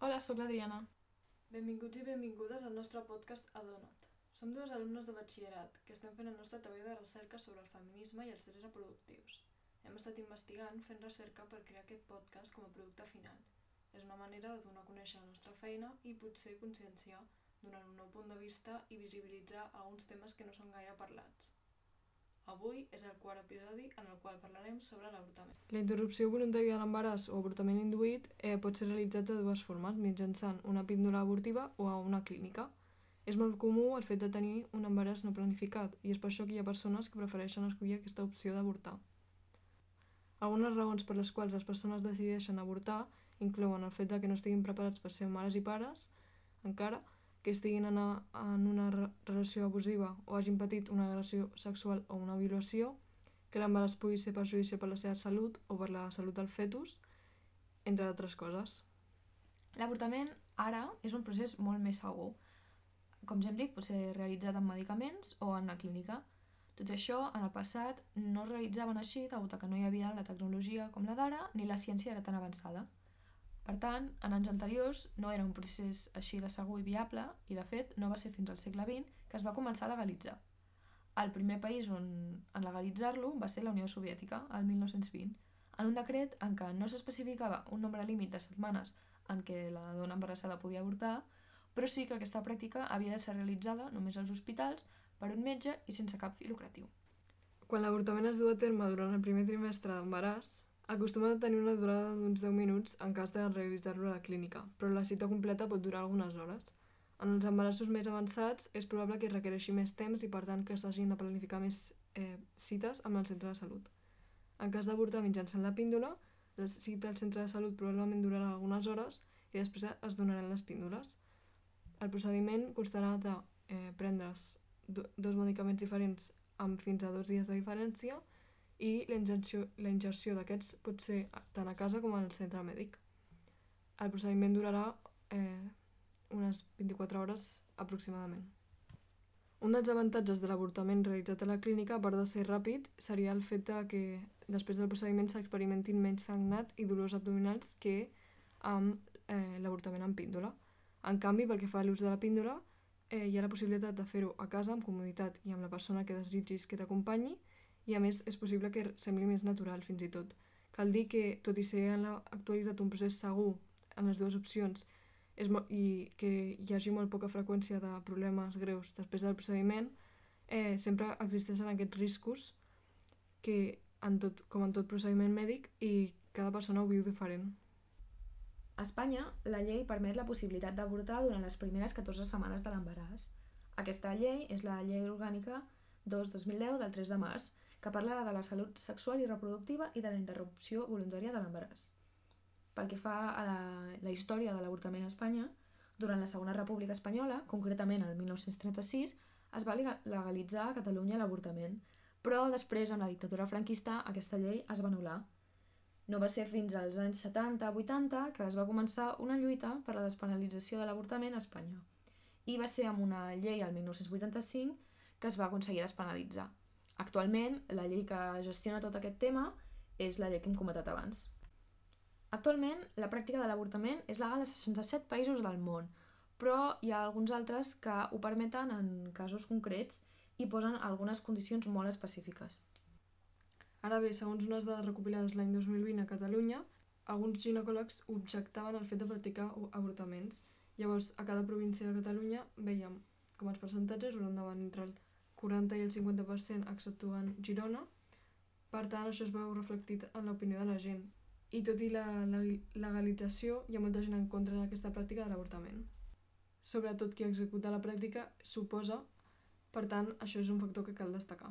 Hola, sóc l'Adriana. Benvinguts i benvingudes al nostre podcast Adona't. Som dues alumnes de batxillerat que estem fent el nostre treball de recerca sobre el feminisme i els drets reproductius. Hem estat investigant fent recerca per crear aquest podcast com a producte final. És una manera de donar a conèixer la nostra feina i potser conscienciar donant un nou punt de vista i visibilitzar alguns temes que no són gaire parlats. Avui és el quart episodi en el qual parlarem sobre l'avortament. La interrupció voluntària de l'embaràs o avortament induït eh, pot ser realitzat de dues formes, mitjançant una píndola abortiva o a una clínica. És molt comú el fet de tenir un embaràs no planificat i és per això que hi ha persones que prefereixen escollir aquesta opció d'avortar. Algunes raons per les quals les persones decideixen avortar inclouen el fet de que no estiguin preparats per ser mares i pares, encara, que estiguin en, a, en una re relació abusiva o hagin patit una agressió sexual o una violació, que l'embaràs pugui ser perjudicial per la seva salut o per la salut del fetus, entre altres coses. L'avortament ara és un procés molt més segur. Com ja hem dit, pot ser realitzat amb medicaments o en la clínica. Tot això, en el passat, no es realitzaven així degut a que no hi havia la tecnologia com la d'ara ni la ciència era tan avançada. Per tant, en anys anteriors no era un procés així de segur i viable i, de fet, no va ser fins al segle XX que es va començar a legalitzar. El primer país on en legalitzar-lo va ser la Unió Soviètica, el 1920, en un decret en què no s'especificava un nombre límit de setmanes en què la dona embarassada podia avortar, però sí que aquesta pràctica havia de ser realitzada només als hospitals per un metge i sense cap fi lucratiu. Quan l'avortament es du a terme durant el primer trimestre d'embaràs, Acostuma a tenir una durada d'uns 10 minuts en cas de realitzar-lo a la clínica, però la cita completa pot durar algunes hores. En els embarassos més avançats és probable que requereixi més temps i per tant que s'hagin de planificar més eh, cites amb el centre de salut. En cas d'avortar mitjançant la píndola, la cita al centre de salut probablement durarà algunes hores i després es donaran les píndoles. El procediment constarà de eh, prendre's dos medicaments diferents amb fins a dos dies de diferència i la ingerció, la ingerció d'aquests pot ser tant a casa com al centre mèdic. El procediment durarà eh, unes 24 hores aproximadament. Un dels avantatges de l'avortament realitzat a la clínica, a part de ser ràpid, seria el fet de que després del procediment s'experimentin menys sagnat i dolors abdominals que amb eh, l'avortament amb píndola. En canvi, pel que fa a l'ús de la píndola, eh, hi ha la possibilitat de fer-ho a casa amb comoditat i amb la persona que desitgis que t'acompanyi i a més és possible que sembli més natural fins i tot. Cal dir que, tot i ser en l'actualitat un procés segur en les dues opcions és i que hi hagi molt poca freqüència de problemes greus després del procediment, eh, sempre existeixen aquests riscos que, en tot, com en tot procediment mèdic, i cada persona ho viu diferent. A Espanya, la llei permet la possibilitat d'avortar durant les primeres 14 setmanes de l'embaràs. Aquesta llei és la Llei Orgànica 2-2010 del 3 de març, que parla de la salut sexual i reproductiva i de la interrupció voluntària de l'embaràs. Pel que fa a la, la història de l'avortament a Espanya, durant la Segona República Espanyola, concretament el 1936, es va legalitzar a Catalunya l'avortament, però després, amb la dictadura franquista, aquesta llei es va anul·lar. No va ser fins als anys 70-80 que es va començar una lluita per la despenalització de l'avortament a Espanya. I va ser amb una llei al 1985 que es va aconseguir despenalitzar. Actualment, la llei que gestiona tot aquest tema és la llei que hem comentat abans. Actualment, la pràctica de l'avortament és legal a 67 països del món, però hi ha alguns altres que ho permeten en casos concrets i posen algunes condicions molt específiques. Ara bé, segons unes dades recopilades l'any 2020 a Catalunya, alguns ginecòlegs objectaven el fet de practicar avortaments. Llavors, a cada província de Catalunya veiem com els percentatges rondaven entre el 40 i el 50% exceptuant Girona. Per tant, això es veu reflectit en l'opinió de la gent. I tot i la legalització, hi ha molta gent en contra d'aquesta pràctica de l'avortament. Sobretot qui executa la pràctica suposa, per tant, això és un factor que cal destacar.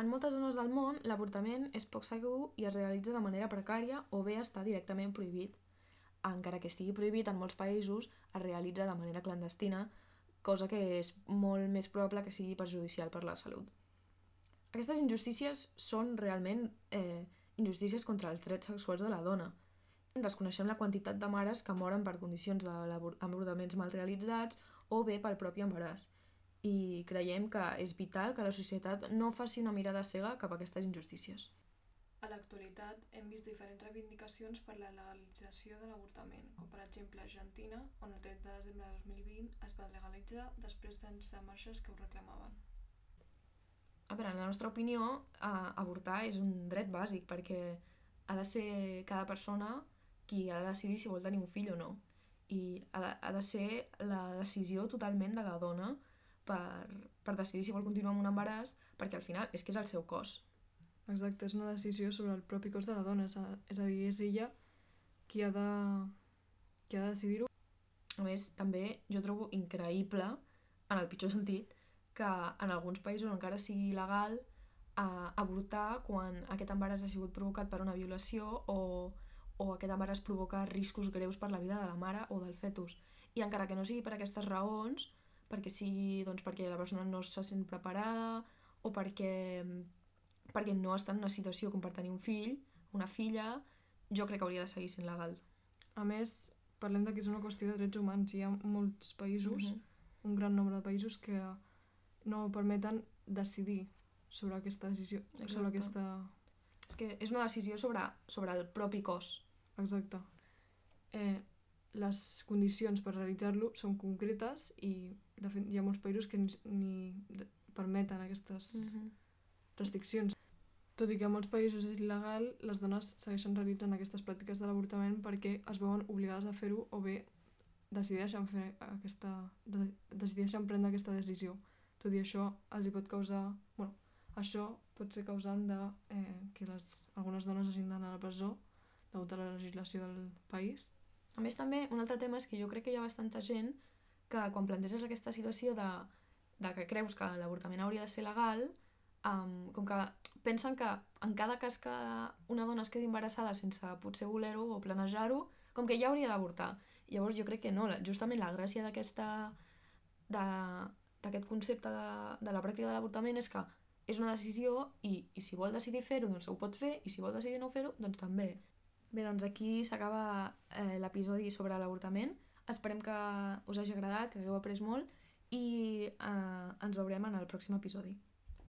En moltes zones del món, l'avortament és poc segur i es realitza de manera precària o bé està directament prohibit. Encara que estigui prohibit en molts països, es realitza de manera clandestina, cosa que és molt més probable que sigui perjudicial per la salut. Aquestes injustícies són realment eh, injustícies contra els drets sexuals de la dona. Desconeixem la quantitat de mares que moren per condicions d'avortaments mal realitzats o bé pel propi embaràs. I creiem que és vital que la societat no faci una mirada cega cap a aquestes injustícies. A l'actualitat hem vist diferents reivindicacions per la legalització de l'avortament, com per exemple Argentina, on el 30 de desembre de 2020 es va legalitzar després d'anys de marxes que ho reclamaven. A veure, en la nostra opinió, eh, avortar és un dret bàsic perquè ha de ser cada persona qui ha de decidir si vol tenir un fill o no. I ha de, ha de ser la decisió totalment de la dona per, per decidir si vol continuar amb un embaràs, perquè al final és que és el seu cos. Exacte, és una decisió sobre el propi cos de la dona, és a, és a dir, és ella qui ha de, qui ha de decidir-ho. A més, també jo trobo increïble, en el pitjor sentit, que en alguns països encara sigui il·legal eh, avortar quan aquest embaràs ha sigut provocat per una violació o, o aquest embaràs provoca riscos greus per la vida de la mare o del fetus. I encara que no sigui per aquestes raons, perquè sigui doncs, perquè la persona no se sent preparada o perquè, perquè no està en una situació com per tenir un fill, una filla, jo crec que hauria de seguir sent legal. A més, parlem de que és una qüestió de drets humans. Hi ha molts països, Mhm. un gran nombre de països que no permeten decidir sobre aquesta decisió, Exacte. sobre aquesta... És que és una decisió sobre, sobre el propi cos. Exacte. Eh, les condicions per realitzar-lo són concretes i de fet hi ha molts països que ni, ni permeten aquestes restriccions. Tot i que a molts països és il·legal, les dones segueixen realitzant aquestes pràctiques de l'avortament perquè es veuen obligades a fer-ho o bé decideixen fer aquesta de, decideixen prendre aquesta decisió. Tot i això, els hi pot causar... Bueno, això pot ser causant de eh, que les, algunes dones hagin d'anar a la presó degut a la legislació del país. A més, també, un altre tema és que jo crec que hi ha bastanta gent que quan planteges aquesta situació de, de que creus que l'avortament hauria de ser legal, um, com que pensen que en cada cas que una dona es quedi embarassada sense potser voler-ho o planejar-ho, com que ja hauria d'avortar. Llavors jo crec que no, justament la gràcia d'aquesta d'aquest concepte de, de la pràctica de l'avortament és que és una decisió i, i si vol decidir fer-ho, doncs ho pot fer, i si vol decidir no fer-ho, doncs també. Bé, doncs aquí s'acaba eh, l'episodi sobre l'avortament. Esperem que us hagi agradat, que hagueu après molt i eh, ens veurem en el pròxim episodi.